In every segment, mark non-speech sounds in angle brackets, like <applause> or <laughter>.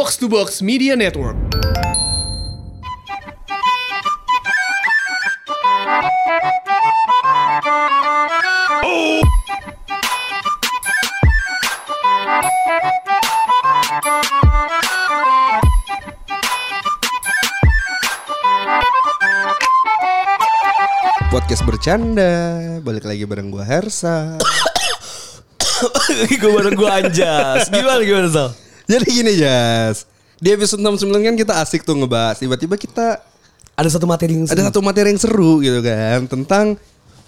Box to Box Media Network. Podcast bercanda, balik lagi bareng gua Hersa. <coughs> gue bareng gue anjas. Gimana gimana Sal? Jadi gini Jas, di episode 69 kan kita asik tuh ngebahas. Tiba-tiba kita Ada satu materi yang ada satu materi yang seru gitu kan tentang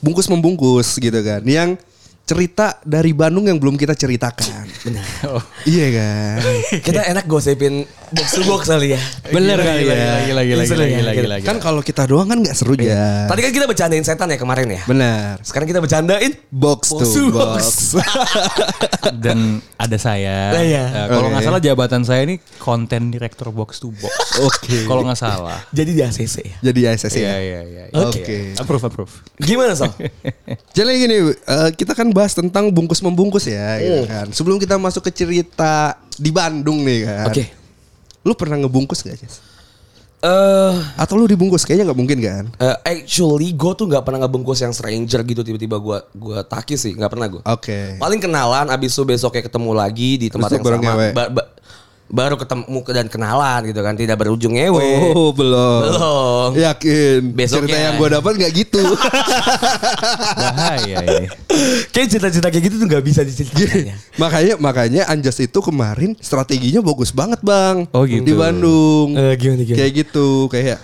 bungkus membungkus gitu kan, yang cerita dari Bandung yang belum kita ceritakan. Benar. <laughs> Iya kan. Kita enak gosipin box to box kali ya. Bener Gila, kali ya. gila, Lagi lagi Seru lagi ya, lagi lagi. Kan kalau kita doang kan nggak seru ya. Tadi kan kita bercandain setan ya kemarin ya. Benar. Sekarang kita bercandain Box Box to to box. <laughs> dan ada saya. Iya. Ya, kalau nggak Oke. salah jabatan saya ini konten direktur box to box. Oke. Kalau nggak salah. jadi di ACC ya. Jadi ASS Iya ya. iya iya. Oke. Approve approve. Gimana Sal? <laughs> Jadi gini, eh, kita kan bahas tentang bungkus membungkus ya, gitu Hmm. kan. Sebelum kita masuk ke cerita di Bandung nih kan. Oke. Lu pernah ngebungkus gak, Jas? Eh Atau lu dibungkus? Kayaknya nggak mungkin kan? eh, actually gue tuh nggak pernah ngebungkus yang stranger gitu tiba-tiba gue gue takis sih nggak pernah gue. Oke. Paling kenalan abis itu besoknya ketemu lagi di tempat itu yang sama. Ba- ba- baru ketemu dan kenalan gitu kan tidak berujung ngewe. Oh, belum. Belum. Yakin. Besoknya. Cerita yang gue dapat nggak gitu. <laughs> Bahaya ini. Kayak cerita-cerita kayak gitu tuh nggak bisa diceritakan ya. <laughs> makanya makanya Anjas itu kemarin strateginya bagus banget, Bang. Oh, gitu. Di Bandung. Eh, gimana, gimana? Kayak gitu, kayak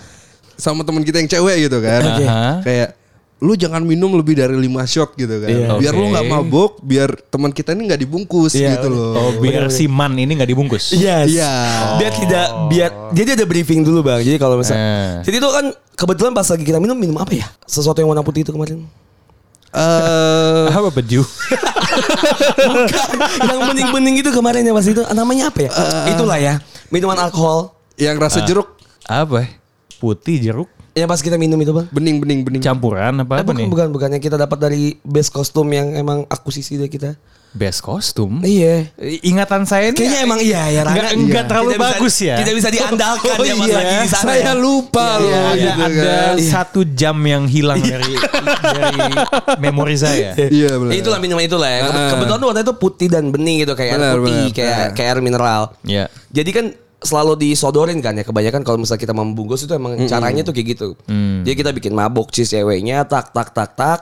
sama teman kita yang cewek gitu kan. Oke. Aha. Kayak lu jangan minum lebih dari 5 shot gitu kan. Iya. Biar lu Oke. nggak mabuk, biar teman kita ini nggak dibungkus Iya, gitu loh. Oh biar si man ini nggak dibungkus. Yes. Iya. Biar tidak biar jadi ada briefing dulu bang. Jadi kalau misalnya, Eh. jadi itu kan kebetulan pas lagi kita minum minum apa ya? Sesuatu yang warna putih itu kemarin. Eh, Apa baju? yang bening-bening itu kemarin ya pas itu namanya apa ya? Itulah ya minuman alkohol. yang rasa jeruk Apa? Putih jeruk Yang pas kita minum itu bang. bening bening bening. campuran apa Eh, apa bukan, nih? bukan bukan yang kita dapat dari base kostum yang emang akuisisi dari kita. Best kostum. Iya. Ingatan saya ini Kayaknya emang iya ya Rana. Nggak- nggak Iya. terlalu Tidak bisa- bagus ya. Tidak bisa diandalkan Oh ya pas iya, lagi di sana. saya ya. lupa Iya, loh iya, ada, gitu ada kan. satu jam yang hilang dari dari memori saya. Iya benar. Ya, itulah minuman itulah ya. Ah. Kebetulan tuh warnanya itu putih dan bening gitu kayak air Benar, putih, benar. kayak Ah. kayak air mineral. Ya. Jadi kan selalu disodorin kan ya kebanyakan kalau misalnya kita membungkus itu emang caranya tuh kayak gitu. Jadi kita bikin mabuk cheese ceweknya tak tak tak tak.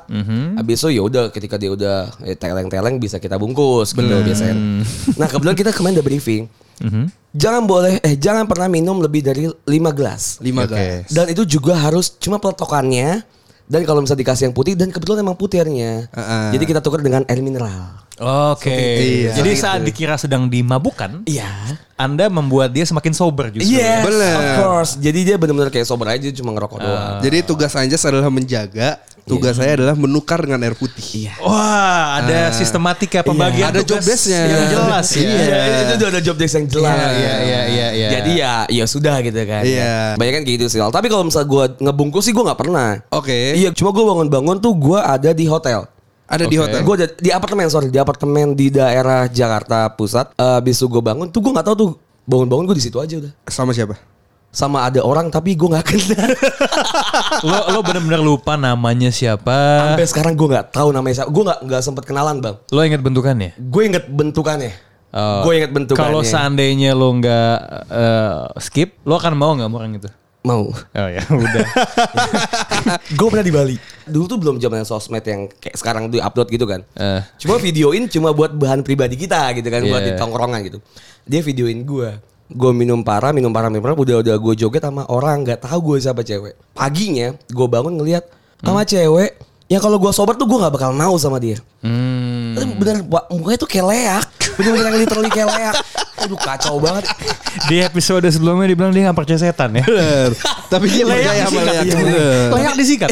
Habis itu ya udah ketika dia udah eh, teleng-teleng bisa kita bungkus gitu biasanya. <laughs> Nah, kebetulan kita kemarin udah briefing. Jangan boleh eh jangan pernah minum lebih dari 5 gelas. lima Oke. guys. Dan itu juga harus cuma peletokannya dan kalau misalnya dikasih yang putih dan kebetulan emang putih airnya. Ah, ah. Jadi kita tukar dengan air mineral. Oke. Iya. Jadi saat dikira sedang dimabukkan, Iya. Anda membuat dia semakin sober justru. Yes, Bener. of course. Jadi dia benar-benar kayak sober aja cuma ngerokok doang. Jadi tugas Anjas adalah menjaga, tugas saya adalah menukar dengan air putih. Iya. Wah, ada sistematika pembagian Ada tugas job desk-nya. yang jelas ya. Iya, itu udah ada job desk yang jelas. Iya, iya, iya, iya, iya. Jadi ya, ya sudah gitu kan. Iya. Banyak kan kayak gitu sih. Tapi kalau misalnya gue ngebungkus sih gue nggak pernah. Oke. Iya, cuma gue bangun-bangun tuh gue ada di hotel. Ada di Oke. hotel. Gue ada di apartemen sorry di apartemen di daerah Jakarta Pusat. Eh, Abis itu gue bangun tuh gue nggak tahu tuh bangun-bangun gue di situ aja udah. Sama siapa? Sama ada orang tapi gue nggak kenal. lo lo benar-benar lupa namanya siapa. Sampai sekarang gue nggak tahu namanya siapa. Gue nggak nggak sempet kenalan bang. Lo ingat bentukannya? Gue inget bentukannya. Oh, gue inget bentukannya. Kalau seandainya lo nggak eh, skip, lo akan mau nggak orang itu? mau. Oh ya, udah. <laughs> gue pernah di Bali. Dulu tuh belum zaman sosmed yang kayak sekarang tuh upload gitu kan. Eh. Cuma videoin cuma buat bahan pribadi kita gitu kan, buat Iya. di tongkrongan gitu. Dia videoin gue. Gue minum parah, minum parah, minum parah. Udah udah gue joget sama orang nggak tahu gue siapa cewek. Paginya gue bangun ngeliat sama cewek. Ya kalau gue sober tuh gue nggak bakal mau sama dia. Hmm. Tapi Bener, mukanya tuh kayak leak. Bener-bener yang literally kayak leak. Aduh kacau banget. Di episode sebelumnya dibilang dia nggak percaya setan ya. Bener. Tapi dia percaya sama leak. Layak disikat.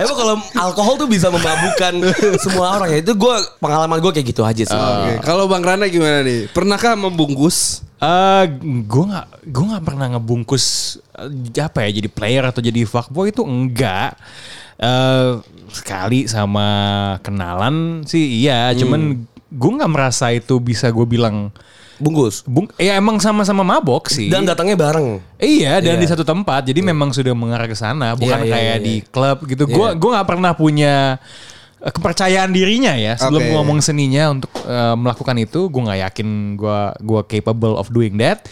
Emang kalau alkohol tuh bisa memabukkan semua orang ya. Itu gue pengalaman gue kayak gitu aja sih. Oke. Kalau Bang Rana gimana nih? Pernahkah membungkus? Eh, gue nggak gue nggak pernah ngebungkus eh, apa ya jadi player atau jadi fuckboy itu enggak. Eh sekali sama kenalan sih iya, cuman gue nggak merasa itu bisa gue bilang Bungkus. Bung, ya emang sama-sama mabok sih. Dan datangnya bareng. Iya dan Iya. di satu tempat jadi memang sudah mengarah ke sana bukan Iya, iya, kayak iya, di iya. klub gitu. Gua gua nggak pernah punya kepercayaan dirinya ya sebelum Oke. ngomong seninya untuk eh, melakukan itu. Gue nggak yakin gua gua capable of doing that.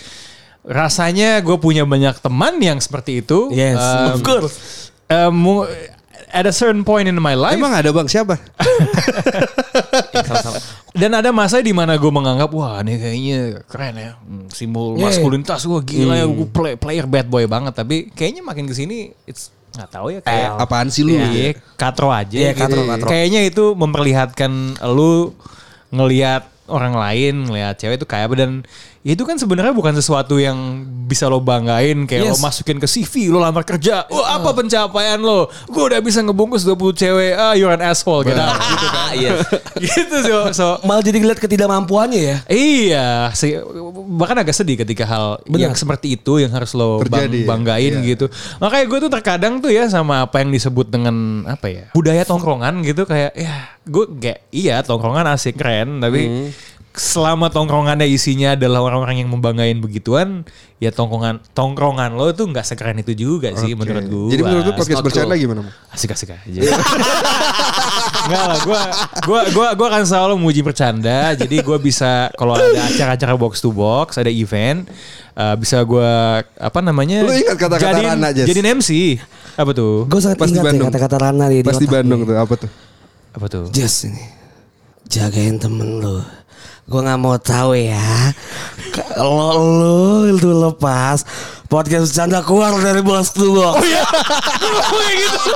Rasanya gue punya banyak teman yang seperti itu. Yes, Um, of course. eh, mu- at a certain point in my life. Emang ada bang siapa? <laughs> Dan ada masa di mana gue menganggap wah ini kayaknya keren ya Hmm, simbol Yeah. maskulinitas gue gila ya gue play, player bad boy banget tapi kayaknya makin ke sini it's nggak tahu ya kayak Apaan sih lu? Iya, katro aja. Iya, gitu. katro, katro. Kayaknya itu memperlihatkan lu ngelihat orang lain, ngelihat cewek itu kayak apa dan itu kan sebenarnya bukan sesuatu yang bisa lo banggain kayak lo Yes. masukin ke CV, lo lamar kerja. Wah, apa pencapaian lo? Gue udah bisa ngebungkus 20 cewek. Ah, you're an asshole gitu. gitu kan. Iya. <laughs> gitu so, so Malah jadi ngeliat ketidakmampuannya ya. Iya, sih bahkan agak sedih ketika hal yang seperti itu yang harus lo bang- Terjadi ya? banggain Iya. gitu. Makanya gue tuh terkadang tuh ya sama apa yang disebut dengan apa ya budaya tongkrongan gitu kayak ya gue kayak iya tongkrongan asik keren tapi Hmm. Selama tongkrongannya isinya adalah orang-orang yang membanggain begituan ya tongkrongan tongkrongan lo tuh nggak sekeren itu juga sih Oke. menurut gue. Jadi menurut lu podcast bercanda cool. gimana? Asik-asik aja. Enggak lah, gue gua gua gua akan selalu muji bercanda. Jadi gue bisa kalau ada acara-acara box to box, ada event, eh, bisa gue apa namanya? Lu ingat kata-kata jadiin- Rana, Jess? Jadiin MC. Apa tuh? Gue sangat Pas di ingat ya Bandung. kata-kata Rana di, Pas di Bandung tuh apa tuh? Apa tuh? Just ini. Jagain temen lu. Gue gak mau tahu ya. Kalau lu itu lepas podcast bercanda keluar dari box to box. <laughs> Oh iya. gitu.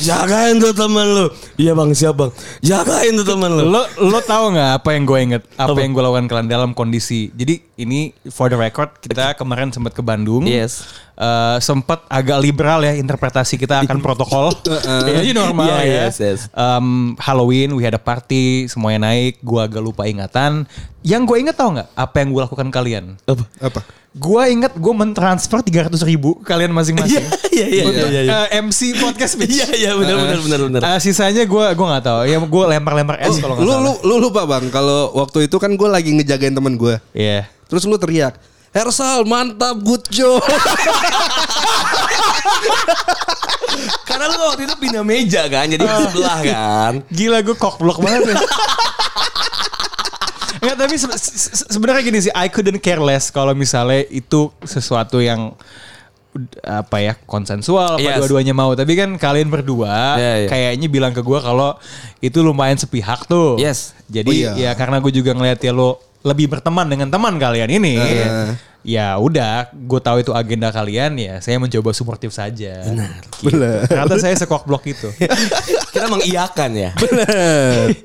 Jagain tuh temen lu. Iya bang siap bang. Jagain tuh temen lu. Lo lo tahu nggak apa yang gue inget? Apa, yang gue lakukan kalian dalam kondisi? Jadi ini for the record kita kemarin sempat ke Bandung. Yes. Eh, sempat agak liberal ya interpretasi kita akan <laughs> protokol. Jadi normal Iya, ya. yes, yes. Em, Halloween, we had a party, semuanya naik. Gue agak lupa ingatan. Yang gue inget tau nggak? Apa yang gue lakukan kalian? Apa? Apa? Gue inget gue mentransfer 300 ribu kalian masing-masing. Iya iya Untuk, iya. iya. eh, MC podcast bitch. Iya iya benar benar benar benar. Eh, sisanya gue gue nggak tahu. Ya gue lempar-lempar es kalau nggak salah. lu, lu lupa bang kalau waktu itu kan gue lagi ngejagain temen gue. Iya. Terus lu teriak, Hersal mantap good job. <laughs> Karena lu waktu itu pindah meja kan, jadi di sebelah kan. Gila gue cockblock banget ya. <laughs> Enggak tapi se- se- se- sebenarnya gini sih I couldn't care less kalau misalnya itu sesuatu yang apa ya konsensual apa Yes. dua-duanya mau tapi kan kalian berdua Iya, iya. kayaknya bilang ke gue kalau itu lumayan sepihak tuh Yes. jadi Oh, iya. ya karena gue juga ngeliat ya lo lebih berteman dengan teman kalian ini Eh. Ya udah gue tahu itu agenda kalian ya saya mencoba suportif saja benar Bener. ternyata saya sekok blok itu <laughs> Kita mengiyakan ya.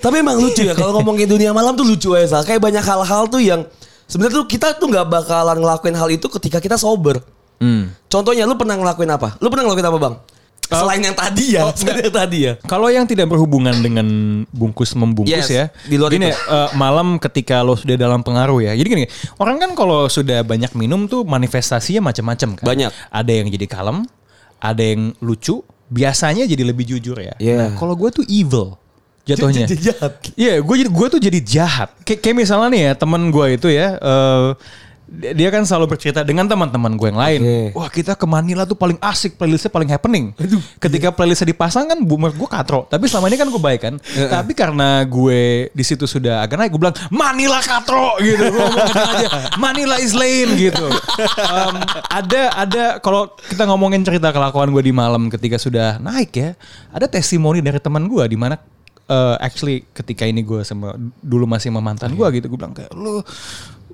Tapi emang lucu ya kalau ngomongin dunia malam tuh lucu ya Sal. Kayak banyak hal-hal tuh yang sebenarnya tuh kita tuh nggak bakalan ngelakuin hal itu ketika kita sober. Hmm. Contohnya lu pernah ngelakuin apa? Lu pernah ngelakuin apa bang? Selain yang tadi ya, selain yang tadi ya. Kalau yang tidak berhubungan dengan bungkus membungkus Yes, ya, di luar gini, itu. eh, malam ketika lo sudah dalam pengaruh ya. Jadi gini, orang kan kalau sudah banyak minum tuh manifestasinya macam-macam kan. Banyak. Ada yang jadi kalem, ada yang lucu, biasanya jadi lebih jujur ya. Iya. Nah, kalau gue tuh evil jatuhnya. Jadi jahat. Iya, gue jadi gue tuh jadi jahat. Kayak, kayak misalnya nih ya teman gue itu ya, eh, dia kan selalu bercerita dengan teman-teman gue yang lain. Oke. Wah kita ke Manila tuh paling asik, playlistnya paling happening. Ketika playlistnya dipasang kan boomer gue katro. Tapi selama ini kan gue baik kan. Tapi karena gue di situ sudah agak naik, gue bilang Manila katro gitu. Aja, Manila is gitu. Em, ada ada kalau kita ngomongin cerita kelakuan gue di malam ketika sudah naik ya, ada testimoni dari teman gue di mana eh, actually ketika ini gue sama dulu masih sama mantan gue gitu gue bilang kayak lu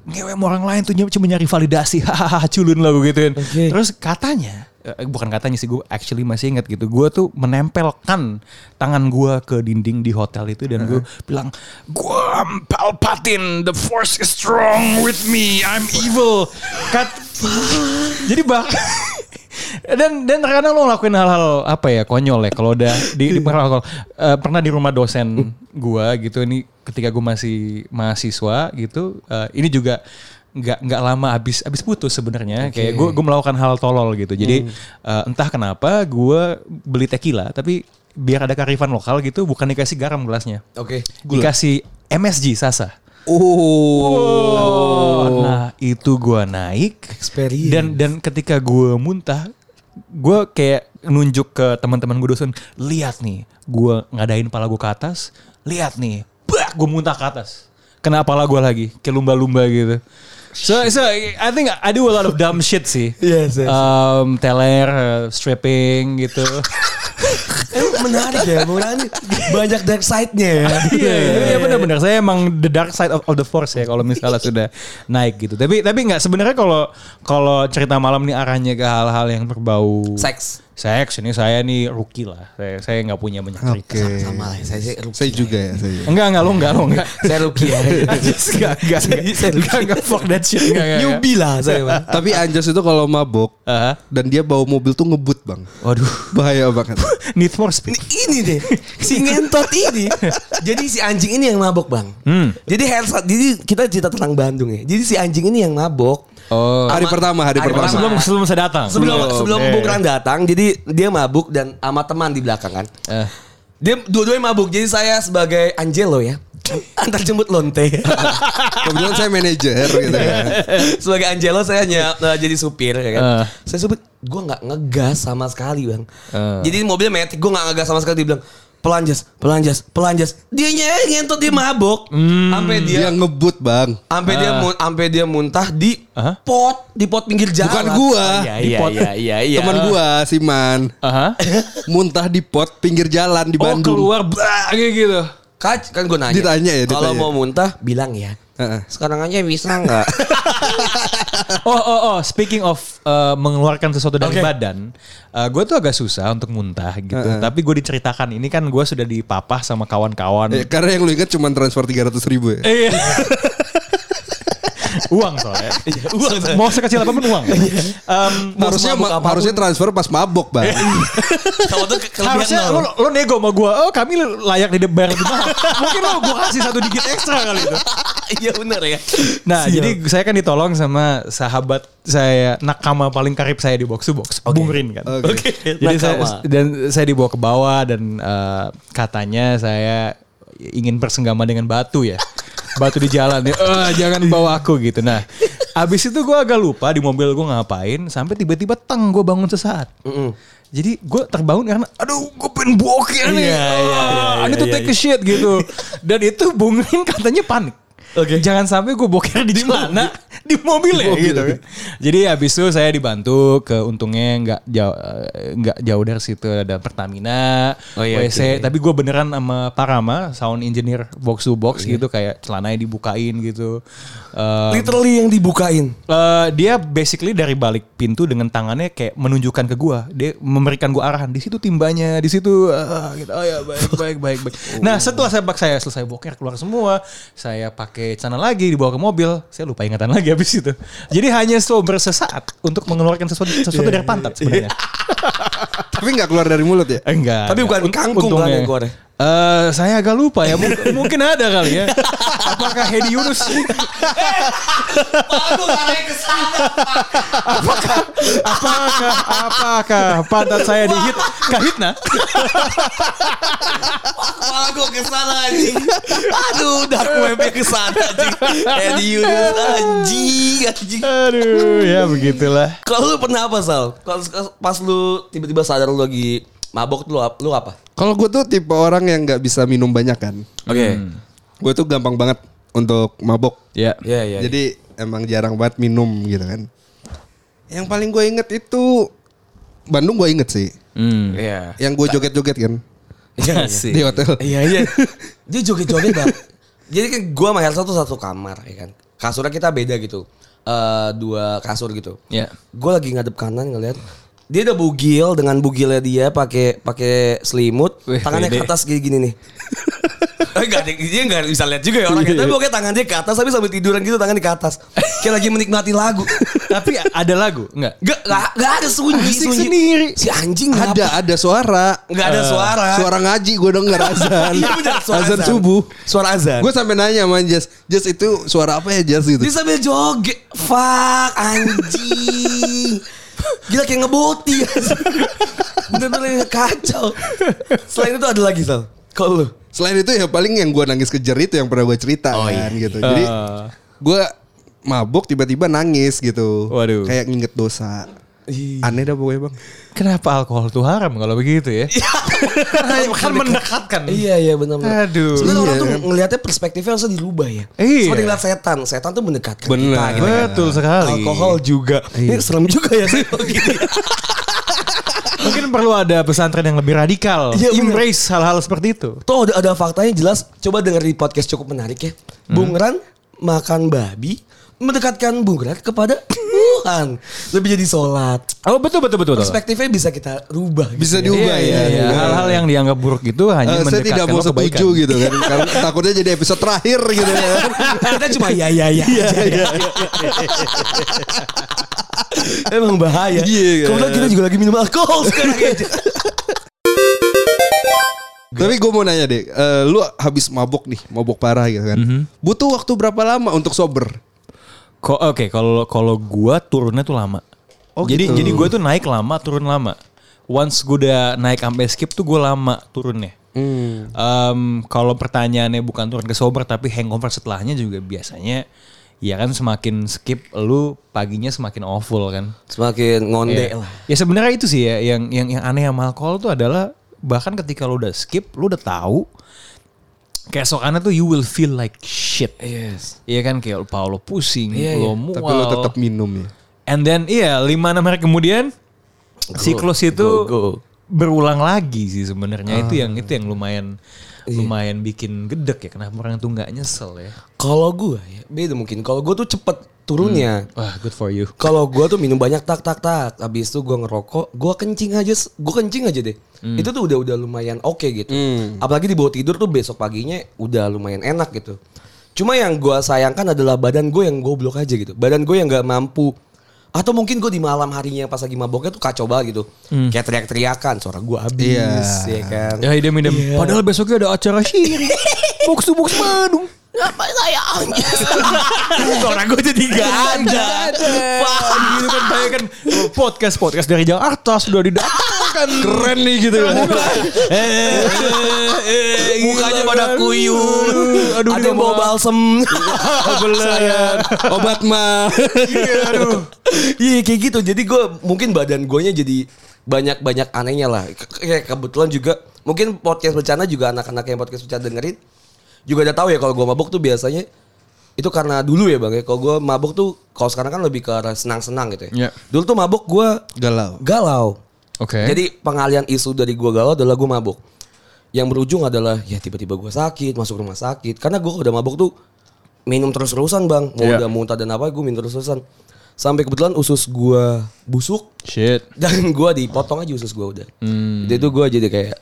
ngewe sama orang lain tuh cuma nyari validasi. <laughs> Hahaha culun lah gue gituin. Oke. terus katanya eh, bukan katanya sih gue actually masih ingat gitu. Gue tuh menempelkan tangan gue ke dinding di hotel itu dan gue bilang gue Palpatine the force is strong with me. I'm evil. Kat jadi bak <laughs> dan dan terkadang lo ngelakuin hal-hal apa ya konyol ya kalau udah di, di <laughs> pernah eh, pernah di rumah dosen gua gitu ini ketika gua masih mahasiswa gitu eh, ini juga nggak nggak lama habis habis putus sebenarnya. Kayak gue gue melakukan hal tolol gitu. Jadi eh, entah kenapa gua beli tequila tapi biar ada kearifan lokal gitu bukan dikasih garam gelasnya. Oke. dikasih MSG Sasa. Oh. Nah itu gua naik. Experience. dan dan ketika gua muntah, gua kayak nunjuk ke teman-teman gue dosen, lihat nih, gua ngadain pala gua ke atas, lihat nih, bah, gua muntah ke atas. Kena pala gua lagi, kayak lumba-lumba gitu. So, so I think I do a lot of dumb shit sih. Yes, yes. Um, teler, uh, stripping gitu. <laughs> Eh, menarik ya, menarik. Banyak dark side-nya ya. <laughs> Iya, iya, iya benar-benar. Saya emang the dark side of, of the force ya kalau misalnya <laughs> sudah naik gitu. Tapi tapi nggak sebenarnya kalau kalau cerita malam nih arahnya ke hal-hal yang berbau Seks. Seks ini saya nih rookie lah. Saya saya nggak punya banyak cerita. Oke. Sama lah, saya sih rookie. Saya juga ya, saya. juga. Enggak enggak lo enggak lo enggak. <laughs> Saya rookie ya. Enggak enggak enggak. Enggak enggak fuck that shit enggak enggak. enggak. Newbie lah saya. Bang. Tapi Anjas itu kalau mabok Aha. dan dia bawa mobil tuh ngebut bang. Waduh. Bahaya banget. Need for speed. Ini deh, si ngentot ini. Jadi si anjing ini yang mabok bang. Jadi Helsa, jadi kita cerita tentang Bandung ya. Jadi si anjing ini yang mabok. Oh. hari pertama, hari, Hari pertama. Sebelum sebelum saya datang. Sebelum sebelum Eh. Bukran datang, jadi dia mabuk dan sama teman di belakang kan. Eh. Dia dua-duanya mabuk. Jadi saya sebagai Angelo ya. <laughs> Antar jemput lonte. Kebetulan saya manajer gitu ya. <laughs> sebagai Angelo saya hanya uh, jadi supir ya kan. Eh. Saya sebut gue nggak ngegas sama sekali bang. Eh. Jadi mobilnya metik gue nggak ngegas sama sekali. Dia bilang pelanjas, pelanjas, pelanjas. Dia ngentot dia mabok. Sampai dia Dia ngebut bang. sampai dia mun- sampai dia muntah di Aha. pot, di pot pinggir jalan. Bukan gua. Iya iya iya iya iya. Teman gua, Siman. Aha. <laughs> Muntah di pot pinggir jalan di Oh Bandung. keluar bah, kayak gitu. Kan, kan gue nanya. Ditanya ya, Kalau mau muntah bilang ya. Sekarang aja bisa nggak? <laughs> Oh oh oh, speaking of uh, mengeluarkan sesuatu dari Oke. badan, gue tuh agak susah untuk muntah gitu. Tapi gue diceritakan ini kan gue sudah dipapah sama kawan-kawan. Eh, karena yang lu ingat cuma transfer 300 ribu ya. Iya. <laughs> uang soalnya. <laughs> uang soalnya. Mau sekecil apa pun uang. <laughs> Harusnya semabuk ma- apa pun. harusnya transfer pas mabok bang. <laughs> Kalau tuh ke- kelebihan harusnya lo, lo nego sama gue, oh kami layak dibayar lebih mahal. Mungkin lo gue kasih satu digit ekstra kali itu. Iya benar ya. Nah, Siap. jadi saya kan ditolong sama sahabat saya nakama paling karib saya di box to box, Bung Rin kan. Oke. Jadi saya, dan saya dibawa ke bawah dan eh, katanya saya ingin bersenggama dengan batu ya. Batu di jalan ya. "Eh, jangan bawa aku gitu. Nah, abis itu gue agak lupa di mobil gue ngapain sampai tiba-tiba teng gue bangun sesaat. Jadi gue terbangun karena aduh gue pengen bokir nih. Iya, iya, iya, Ah, iya, ini tuh iya, take a shit gitu. Dan itu Bung Rin katanya panik. Oke. Jangan sampai gue boker di <laughs> mana di mobil ya gitu kan. Jadi habis itu saya dibantu ke untungnya nggak jauh eh, nggak jauh dari situ ada Pertamina, Oh iya, WC. oke. Tapi gue beneran sama Parama sound engineer box to box gitu kayak celananya dibukain gitu. Eh, Literally yang dibukain. eh, dia basically dari balik pintu dengan tangannya kayak menunjukkan ke gua, dia memberikan gua arahan di situ timbanya, di situ ah, gitu. Oh ya baik baik baik baik. <laughs> Nah setelah saya saya selesai boker keluar semua, saya pakai celana lagi dibawa ke mobil, saya lupa ingatan lagi habis itu. Jadi hanya sober sesaat untuk mengeluarkan sesuatu <laughs> sesuatu dari pantat sebenarnya. Tapi nggak keluar dari mulut ya. Enggak. Tapi enggak. bukan kangkung kan yang keluar Eh, saya agak lupa ya. Mungkin, <laughs> mungkin ada kali ya. Apakah Hedi Yunus? <laughs> Kali ke sana. apakah apakah pantat saya dihit kahitna? Aku ke sana anjing. Aduh, dark web ke sana anjing. Eddie Yunus anjing, anjing. Aduh, ya begitulah. Kalau lu pernah apa Sal? Kalau pas lu tiba-tiba sadar lu lagi mabok tuh lu, lu apa? Kalau gue tuh tipe orang yang nggak bisa minum banyak kan. Oke. Gue tuh gampang banget untuk mabok. Ya. Iya, iya. Jadi emang jarang banget minum gitu kan. Yang paling gue inget itu Bandung gue inget sih. Hmm. Iya. Yang gue joget-joget kan Iya, <laughs> Asik. di hotel. Iya, iya. <laughs> Dia joget-joget, Bang. Jadi kan gua sama Helsa tuh satu kamar ya kan. Kasurnya kita beda gitu. Eh dua kasur gitu. Ya. Gue lagi ngadep kanan ngeliat dia udah bugil dengan bugilnya dia pakai pakai selimut, Wih, tangannya ke atas gini gini nih. <laughs> Eh, Enggak, dia enggak bisa lihat juga ya orangnya. Tapi pokoknya tangan dia ke atas tapi sambil tiduran gitu tangan di ke atas. Kayak lagi menikmati lagu. <laughs> Tapi ada lagu enggak? Enggak, enggak, ada sunyi, Asik sunyi. sendiri. Si anjing? Ada ada suara. Enggak ada suara. Suara ngaji gue denger azan. <laughs> Iya benar, suara azan subuh. Suara azan. Gue sampai nanya sama Jas, Jas itu suara apa ya Jas gitu. Dia sambil joget. Fuck anjing. Gila kayak ngeboti. Bener-bener kacau. Selain itu ada lagi Sal. Kalau lu? Selain itu ya paling yang gue nangis kejer itu yang pernah gue cerita Oh, kan iya. gitu. Jadi Ah. gue mabuk tiba-tiba nangis gitu. Waduh. Kayak nginget dosa. Aneh dah pokoknya bang. Kenapa alkohol tuh haram kalau begitu ya? kan, kan mendekatkan. Iya iya benar-benar. Aduh. Sebenarnya orang Iya, tuh kan? ngelihatnya perspektifnya harusnya dirubah ya. Iya. Seperti ngeliat setan, setan tuh mendekatkan Bener. kita gitu. kan. Betul sekali. Alkohol juga. Ini serem juga ya sih <laughs> gitu. Mungkin perlu ada pesantren yang lebih radikal. Iya, bener. Embrace hal-hal seperti itu. Tuh ada, ada faktanya jelas. Coba denger di podcast cukup menarik ya. Hmm. Bung Ran makan babi mendekatkan Bung Ran kepada Tuhan. Lebih jadi sholat. Oh betul betul betul. betul. Perspektifnya bisa kita rubah. gitu Bisa ya. diubah Iya, ya. iya, iya. Hal-hal yang dianggap buruk itu hanya Eh, saya tidak mau setuju gitu kan. <laughs> Karena takutnya jadi episode terakhir gitu ya. <laughs> kita cuma ya ya ya. <laughs> aja ya. Emang bahaya. Iya, kan? Kemudian kita juga lagi minum alkohol sekarang aja. Tapi gue mau nanya deh, eh, lu habis mabok nih, mabok parah gitu kan. Mhm. Butuh waktu berapa lama untuk sober? Ko- Oke, kalau kalau gua turunnya tuh lama. Oh, jadi gitu. jadi gua tuh naik lama, turun lama. Once gue udah naik sampai skip tuh gue lama turunnya. Hmm. Em, kalau pertanyaannya bukan turun ke sober tapi hangover setelahnya juga biasanya ya kan semakin skip lu paginya semakin awful kan. Semakin ngonde Ya, lah. ya sebenarnya itu sih ya yang yang yang aneh sama alkohol tuh adalah bahkan ketika lu udah skip lu udah tahu keesokannya tuh you will feel like shit. Yes. Iya kan kayak Paulo pusing, Iya, lo iya. mual. Tapi lu tetap minum ya. And then iya lima enam hari kemudian siklus itu go, go. berulang lagi sih sebenarnya itu yang itu yang lumayan. Lumayan bikin gedek ya kenapa orang tuh nggak nyesel ya. Kalau gue ya beda mungkin. Kalau gue tuh cepet turunnya. Wah good for you. Kalau gue tuh minum banyak tak tak tak. Habis itu gue ngerokok, gue kencing aja, gue kencing aja deh. Itu tuh udah udah lumayan oke gitu. Apalagi di bawah tidur tuh besok paginya udah lumayan enak gitu. Cuma yang gue sayangkan adalah badan gue yang goblok aja gitu. Badan gue yang nggak mampu. Atau mungkin gue di malam harinya pas lagi maboknya tuh kacau banget gitu. Kayak teriak-teriakan, suara gue habis, Iya. ya kan. Ya idem idem. Padahal besoknya ada acara syirik. <laughs> box to box Bandung. Apa saya <laughs> Suara gue jadi gak ada. Wah, gitu kan bayangkan podcast podcast dari Jakarta sudah didatangkan. Keren nih gitu kan. <laughs> Mukanya pada kuyung. Aduh, ada dia yang bawa balsem. <laughs> Obat mah. Iya kayak gitu. Jadi gue mungkin badan gue jadi banyak-banyak anehnya lah. Kayak kebetulan juga mungkin podcast bencana juga anak-anak yang podcast bencana dengerin juga udah tahu ya kalau gue mabuk tuh biasanya itu karena dulu ya bang ya. Kalau gue mabuk tuh kalau sekarang kan lebih ke arah senang-senang gitu ya. Iya. Dulu tuh mabuk gue Galau. galau. Oke. Jadi pengalian isu dari gue galau adalah gue mabuk. Yang berujung adalah ya tiba-tiba gue sakit masuk rumah sakit karena gue udah mabuk tuh minum terus-terusan bang. Mau Iya. udah muntah dan apa gue minum terus-terusan. Sampai kebetulan usus gue busuk shit. dan gue dipotong aja usus gue udah. Jadi itu gue jadi kayak,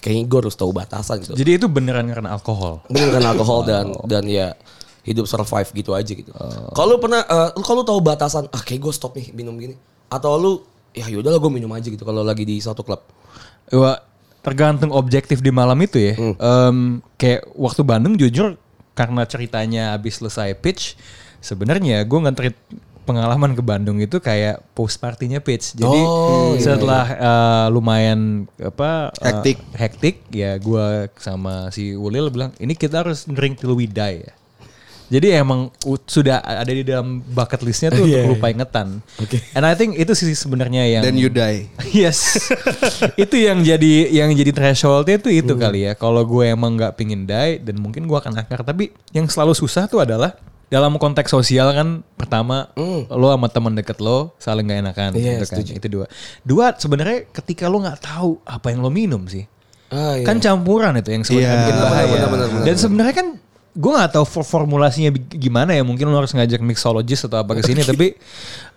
kayaknya gue harus tahu batasan gitu. Jadi itu beneran karena alkohol. Bener kan alkohol dan dan ya hidup survive gitu aja gitu. Kalau lu pernah, lu kalau tahu batasan, ah kayak gue stop nih minum gini. Atau lu, ya yaudah lah gue minum aja gitu kalau lagi di satu klub. Wah, tergantung objektif di malam itu ya. Em, kayak waktu Bandung jujur karena ceritanya habis selesai pitch, sebenarnya gue nge-treat pengalaman ke Bandung itu kayak post partinya pitch. Jadi Oh, iya, setelah eh, lumayan apa eh, Hektik. hektik ya gue sama si Ulil bilang ini kita harus drink till we die ya. Jadi emang sudah ada di dalam bucket listnya tuh <laughs> Iya, untuk lupa ingetan. Oke. And I think itu sih sebenarnya yang Then you die. <laughs> Yes, itu yang jadi yang jadi thresholdnya itu itu Hmm. kali ya. Kalau gue emang nggak pingin die dan mungkin gue akan akar. Tapi yang selalu susah tuh adalah dalam konteks sosial kan pertama lo sama teman deket lo saling gak enakan. Iya, gitu kan. setuju. Itu dua. Dua sebenarnya ketika lo nggak tahu apa yang lo minum sih. Ah, iya. Kan campuran itu yang sebenarnya Iya. bikin bahaya. benar, benar, benar, Dan sebenarnya kan gue nggak tahu for- formulasinya gimana ya. Mungkin lo harus ngajak mixologist atau apa ke sini. tapi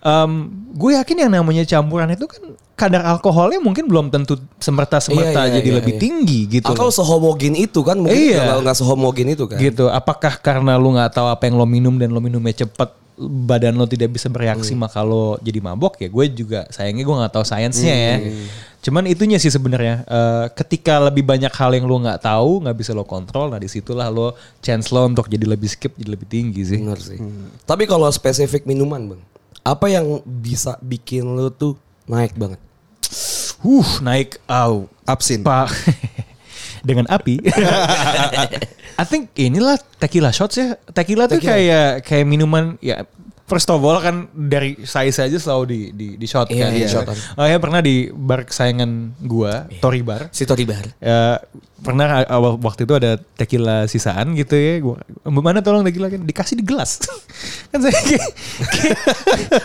em, gue yakin yang namanya campuran itu kan kadar alkoholnya mungkin belum tentu semerta-semerta Iya, iya, jadi iya, lebih iya. tinggi gitu. Atau sehomogen itu kan mungkin Iya. kalau nggak sehomogen itu kan. gitu. Apakah karena lu nggak tahu apa yang lo minum dan lo minumnya cepet badan lo tidak bisa bereaksi Hmm. maka lo jadi mabok ya gue juga sayangnya gue nggak tahu sainsnya ya Hmm. cuman itunya sih sebenarnya Eh, ketika lebih banyak hal yang lo nggak tahu nggak bisa lo kontrol nah di situlah lo chance lo untuk jadi lebih skip jadi lebih tinggi sih Bener sih. Tapi kalau spesifik minuman bang, apa yang bisa bikin lu tuh naik banget? uh naik au Absin. pak <laughs> dengan api. <laughs> I think inilah tequila shots ya. Tequila, tuh kayak kayak minuman ya First of all kan dari size aja selalu di di, di shot Iya, kan. iya, shotan. Oh ya pernah di bar kesayangan gua, Tori Bar. Si Tori Bar. Ya, pernah awal waktu itu ada tequila sisaan gitu ya. Gua, Mbak Mana tolong tequila kan dikasih di gelas. <laughs> kan saya kayak, kayak,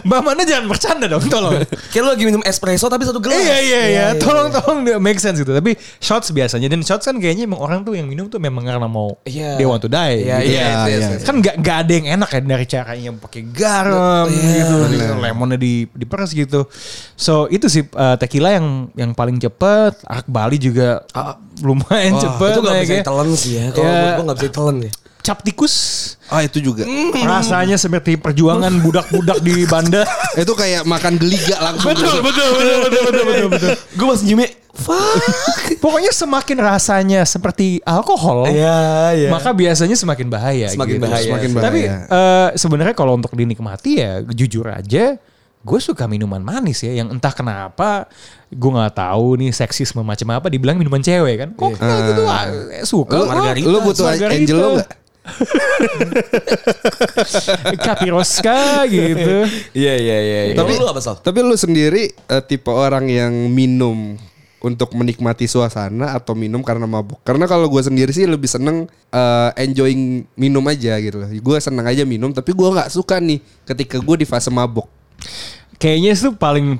Mbak Mana jangan bercanda dong, tolong. Kayak lu lagi minum espresso tapi satu gelas. Iya iya iya, tolong tolong make sense gitu. Tapi shots biasanya dan shots kan kayaknya emang orang tuh yang minum tuh memang karena mau Iya. they want to die. Iya, gitu. iya, Iya, yes, iya. yes. Kan nggak nggak ada yang enak kan dari caranya pakai garam gitu, gitu, lemonnya di diperes gitu. So itu sih uh, tequila yang yang paling cepet. Arak Bali juga lumayan cepet. Itu gak bisa naiknya. ditelan sih ya. Kalau Ya. gua gak bisa ditelan ya. Cap tikus Ah itu juga. rasanya seperti perjuangan budak-budak di banda. <laughs> Itu kayak makan geliga langsung. betul, betul, betul, betul, betul, betul, betul. <laughs> Gue masih nyumnya. Fuck. <laughs> Pokoknya semakin rasanya seperti alkohol, Iya iya. maka biasanya semakin bahaya. Semakin gitu. bahaya. Semakin bahaya. Tapi eh, sebenarnya kalau untuk dinikmati ya jujur aja, gue suka minuman manis ya. Yang entah kenapa gue nggak tahu nih seksisme macam apa dibilang minuman cewek kan. Kok kayak gitu ah, eh, suka. Lu, Margarita. lu butuh Margarita. Angelo gak? <laughs> Capiroska gitu. Iya iya iya. Tapi Tapi lu apa Sal? Tapi lu sendiri eh, tipe orang yang minum untuk menikmati suasana atau minum karena mabuk. Karena kalau gue sendiri sih lebih seneng eh, enjoying minum aja gitu loh. Gue seneng aja minum, tapi gue nggak suka nih ketika gue di fase mabuk. Kayaknya itu paling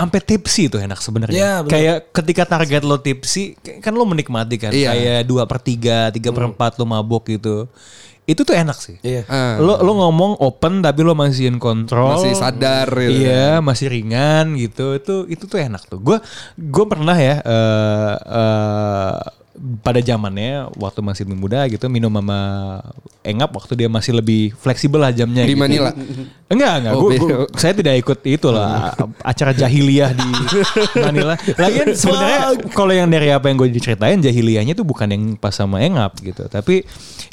sampai tipsi itu enak sebenarnya. Benar. Kayak ketika target lo tipsi, kan lo menikmati kan. Iya. Kayak dua per tiga, tiga per empat lo mabuk gitu. Itu tuh enak sih. Iya. Ah. Lo lo ngomong open tapi lo masih in control. Masih sadar gitu. Iya, masih ringan gitu. Itu itu tuh enak tuh. Gue gue pernah ya eh eh, pada zamannya waktu masih lebih muda gitu minum sama Engap waktu dia masih lebih fleksibel lah jamnya. Di gitu. Manila? Enggak, enggak. Oh, Gua- gua- saya tidak ikut itu lah acara jahiliyah di Manila. Lagian <laughs> sebenarnya kalau yang dari apa yang gue diceritain jahiliyahnya itu bukan yang pas sama Engap gitu. Tapi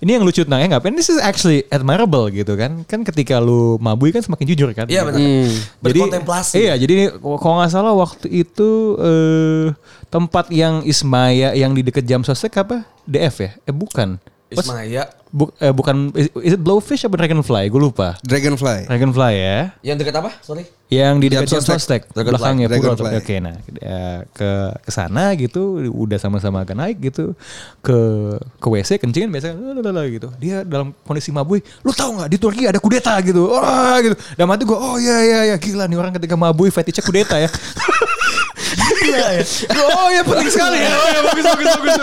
ini yang lucu tentang Engap. And this is actually admirable gitu kan. Kan ketika lu mabui kan semakin jujur kan. Iya benar. Hmm. Berkontemplasi. Iya, jadi kalau nggak salah waktu itu eh, tempat yang Ismaya yang di dekat jam sostek apa? DF ya? Eh bukan. What's- Ismaya Bu- eh, bukan is, is it blowfish apa dragonfly? Gue lupa. Dragonfly. Dragonfly ya. yang dekat apa? Sorry. Yang di dekat Jam jam Sostek. belakangnya pura oke nah eh, ke ke sana gitu udah sama-sama agak naik gitu ke ke WC kencingin biasa lalalala gitu dia dalam kondisi mabui lu tahu nggak di Turki ada kudeta gitu wah gitu dan mati gue oh iya iya iya gila nih orang ketika mabui fetishnya kudeta ya <laughs> Gila ya. Oh ya penting sekali ya. Oh ya bagus bagus bagus.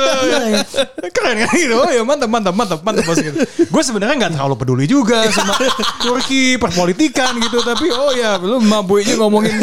Keren kan gitu. Oh ya mantap mantap mantap mantap bos gitu. Gue sebenarnya nggak terlalu peduli juga sama Turki perpolitikan gitu tapi oh ya lu mabuinya ngomongin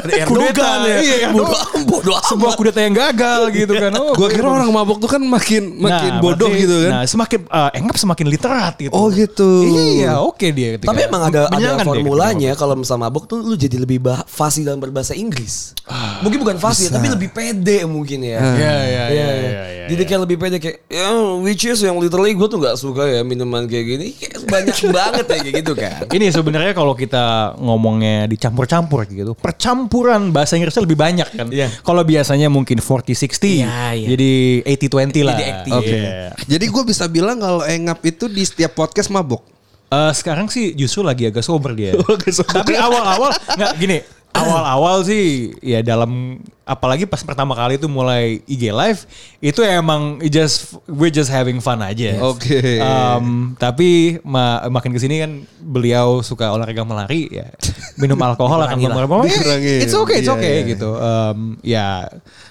Erdogan ya. Iya, Bodoh bodoh Sebuah kudeta yang gagal gitu kan. Oh, Gue kira orang mabuk tuh kan makin makin Nah, bodoh berarti- gitu kan. Nah, semakin uh, Engap semakin literat gitu. Oh, gitu. Iya, oke dia ketika Tapi emang ada ada formulanya kalau misalnya mabuk tuh lu jadi lebih fasih dalam berbahasa Inggris. mungkin bukan fasih tapi lebih pede mungkin ya. ketika- Iya, iya, iya, iya, iya. Jadi kayak lebih pede kayak ya which is yang literally gue tuh nggak suka ya minuman kayak gini kayak banyak <laughs> banget ya kayak gitu kan. Ini sebenarnya kalau kita ngomongnya dicampur-campur gitu, percampuran bahasa Inggrisnya lebih banyak kan. Iya. Kalau biasanya mungkin 40-60, Iya, iya. jadi 80-20 lah. Jadi 80. Oke. Iya. Jadi gue bisa bilang kalau Engap itu di setiap podcast mabuk. Eh, sekarang sih justru lagi agak sober dia. <laughs> Agak sober. Tapi awal-awal nggak gini. Awal-awal sih ya dalam apalagi pas pertama kali itu mulai IG live itu emang just we just having fun aja. Oke. Um, tapi ma- makin ke sini kan beliau suka olahraga melari ya minum <laughs> alkohol akan. Dikurangin. It's okay, it's Iya, okay iya. gitu. Um, ya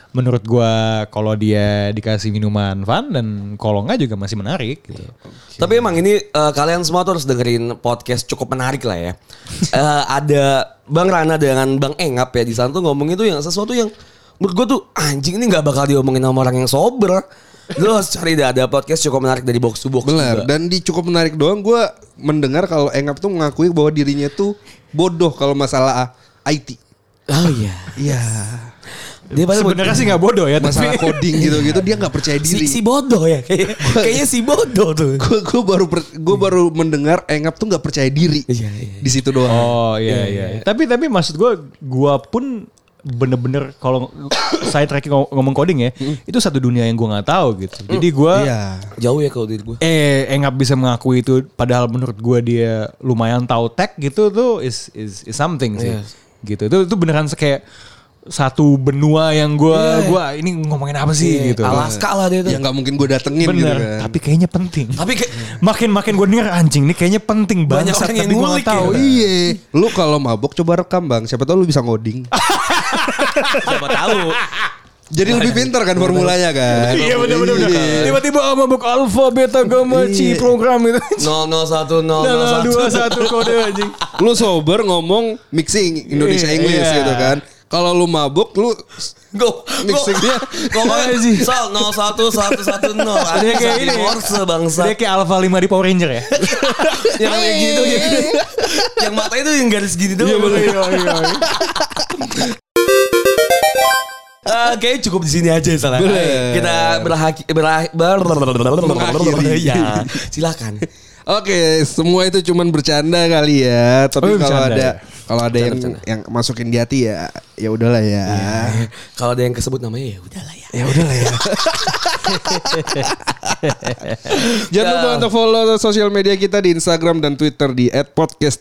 menurut gua kalau dia dikasih minuman fun dan kalau enggak juga masih menarik gitu. Tapi emang ini eh, kalian semua tuh harus dengerin podcast cukup menarik lah ya. <laughs> Eh, ada Bang Rana dengan Bang Engap ya di sana tuh ngomongin tuh yang sesuatu yang menurut gue tuh anjing ini nggak bakal diomongin sama orang yang sober. Lu harus cari dah ada podcast cukup menarik dari box to box. Benar. juga. Dan di cukup menarik doang gue mendengar kalau Engap tuh mengakui bahwa dirinya tuh bodoh kalau masalah IT. Oh iya. Iya. Dia Sebenarnya sih nggak bodoh ya, Masalah tapi coding gitu-gitu dia nggak percaya si, diri. si bodoh ya kayak- <laughs> kayaknya si bodoh tuh. Gue gue baru gue baru mendengar Engap tuh nggak percaya diri. Iya, iya. Di situ doang. Oh iya iya. Tapi tapi maksud gua gua pun bener-bener kalau <coughs> saya tracking ngom- ngomong coding ya, itu satu dunia yang gue nggak tahu gitu. Jadi gue Iya. Jauh ya kalau diri gue. eh eh nggak bisa mengakui itu padahal menurut gue dia lumayan tahu tech gitu tuh is is, is something sih. Yes. Gitu. Itu itu beneran kayak satu benua yang gue Iya. gua ini ngomongin apa sih gitu. Alaska lah dia tuh. Ya nggak mungkin gue datengin gitu Bener, kan. tapi kayaknya penting. Tapi kayak makin makin gue denger anjing nih kayaknya penting Banyak banget orang yang ngulik nggak tahu. ya. Iya. Iya. Lu kalau mabok coba rekam bang. Siapa tahu lu bisa ngoding. <laughs> siapa tahu. Jadi lebih pintar kan formulanya kan. Iya benar benar. Iya. Tiba-tiba oh, mabuk alfa beta gamma C program itu. 001 Nah, 001. dua satu kode anjing. Lu sober ngomong mixing Indonesia Iya, English iya. gitu kan. Kalau lu mabuk lu Go, Mixingnya. ngomongnya Apa sih? Sal 01110 Dia kayak ini. ya. Morse bangsa Dia kayak Alpha 5 di Power Ranger ya. <laughs> Yang kayak gitu ya. Yang mata itu yang garis gini doang Iya benar. Iya iya. Kayaknya cukup di sini aja salah. Boleh. Kita berhaki berah ber ya. Silakan. Oke, semua itu cuman bercanda kali ya. Tapi Oh, kalau ada ya? Kalau ada yang yang masukin di hati ya, ya udahlah ya. Kalau ada yang kesebut namanya ya udahlah ya. Ya udahlah ya. <laughs> Jangan lupa untuk follow sosial media kita di Instagram dan Twitter di @podcast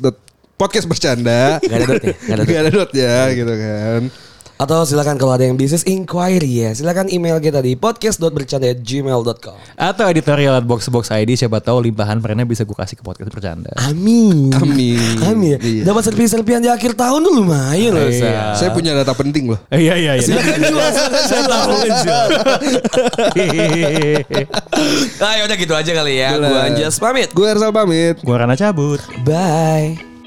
podcast bercanda. Gak ada dot ya? Gak ada dot. Gak ada dot ya gitu kan. Atau silakan kalau ada yang bisnis inquiry ya, silakan email kita di podcast.bercanda@gmail.com. Atau editorial at box ID siapa tahu limpahan perennya bisa gue kasih ke podcast bercanda. Amin. Amin. Amin. Iya. Dapat serpihan-serpihan di akhir tahun tuh lumayan loh. Iya. Sa. Saya punya data penting loh. Eh, Iya iya iya. Silakan jual, silakan jual. Ah, ya udah gitu aja kali ya. Gua Anjas pamit. Gue Ersal pamit. Gua Rana cabut. Bye.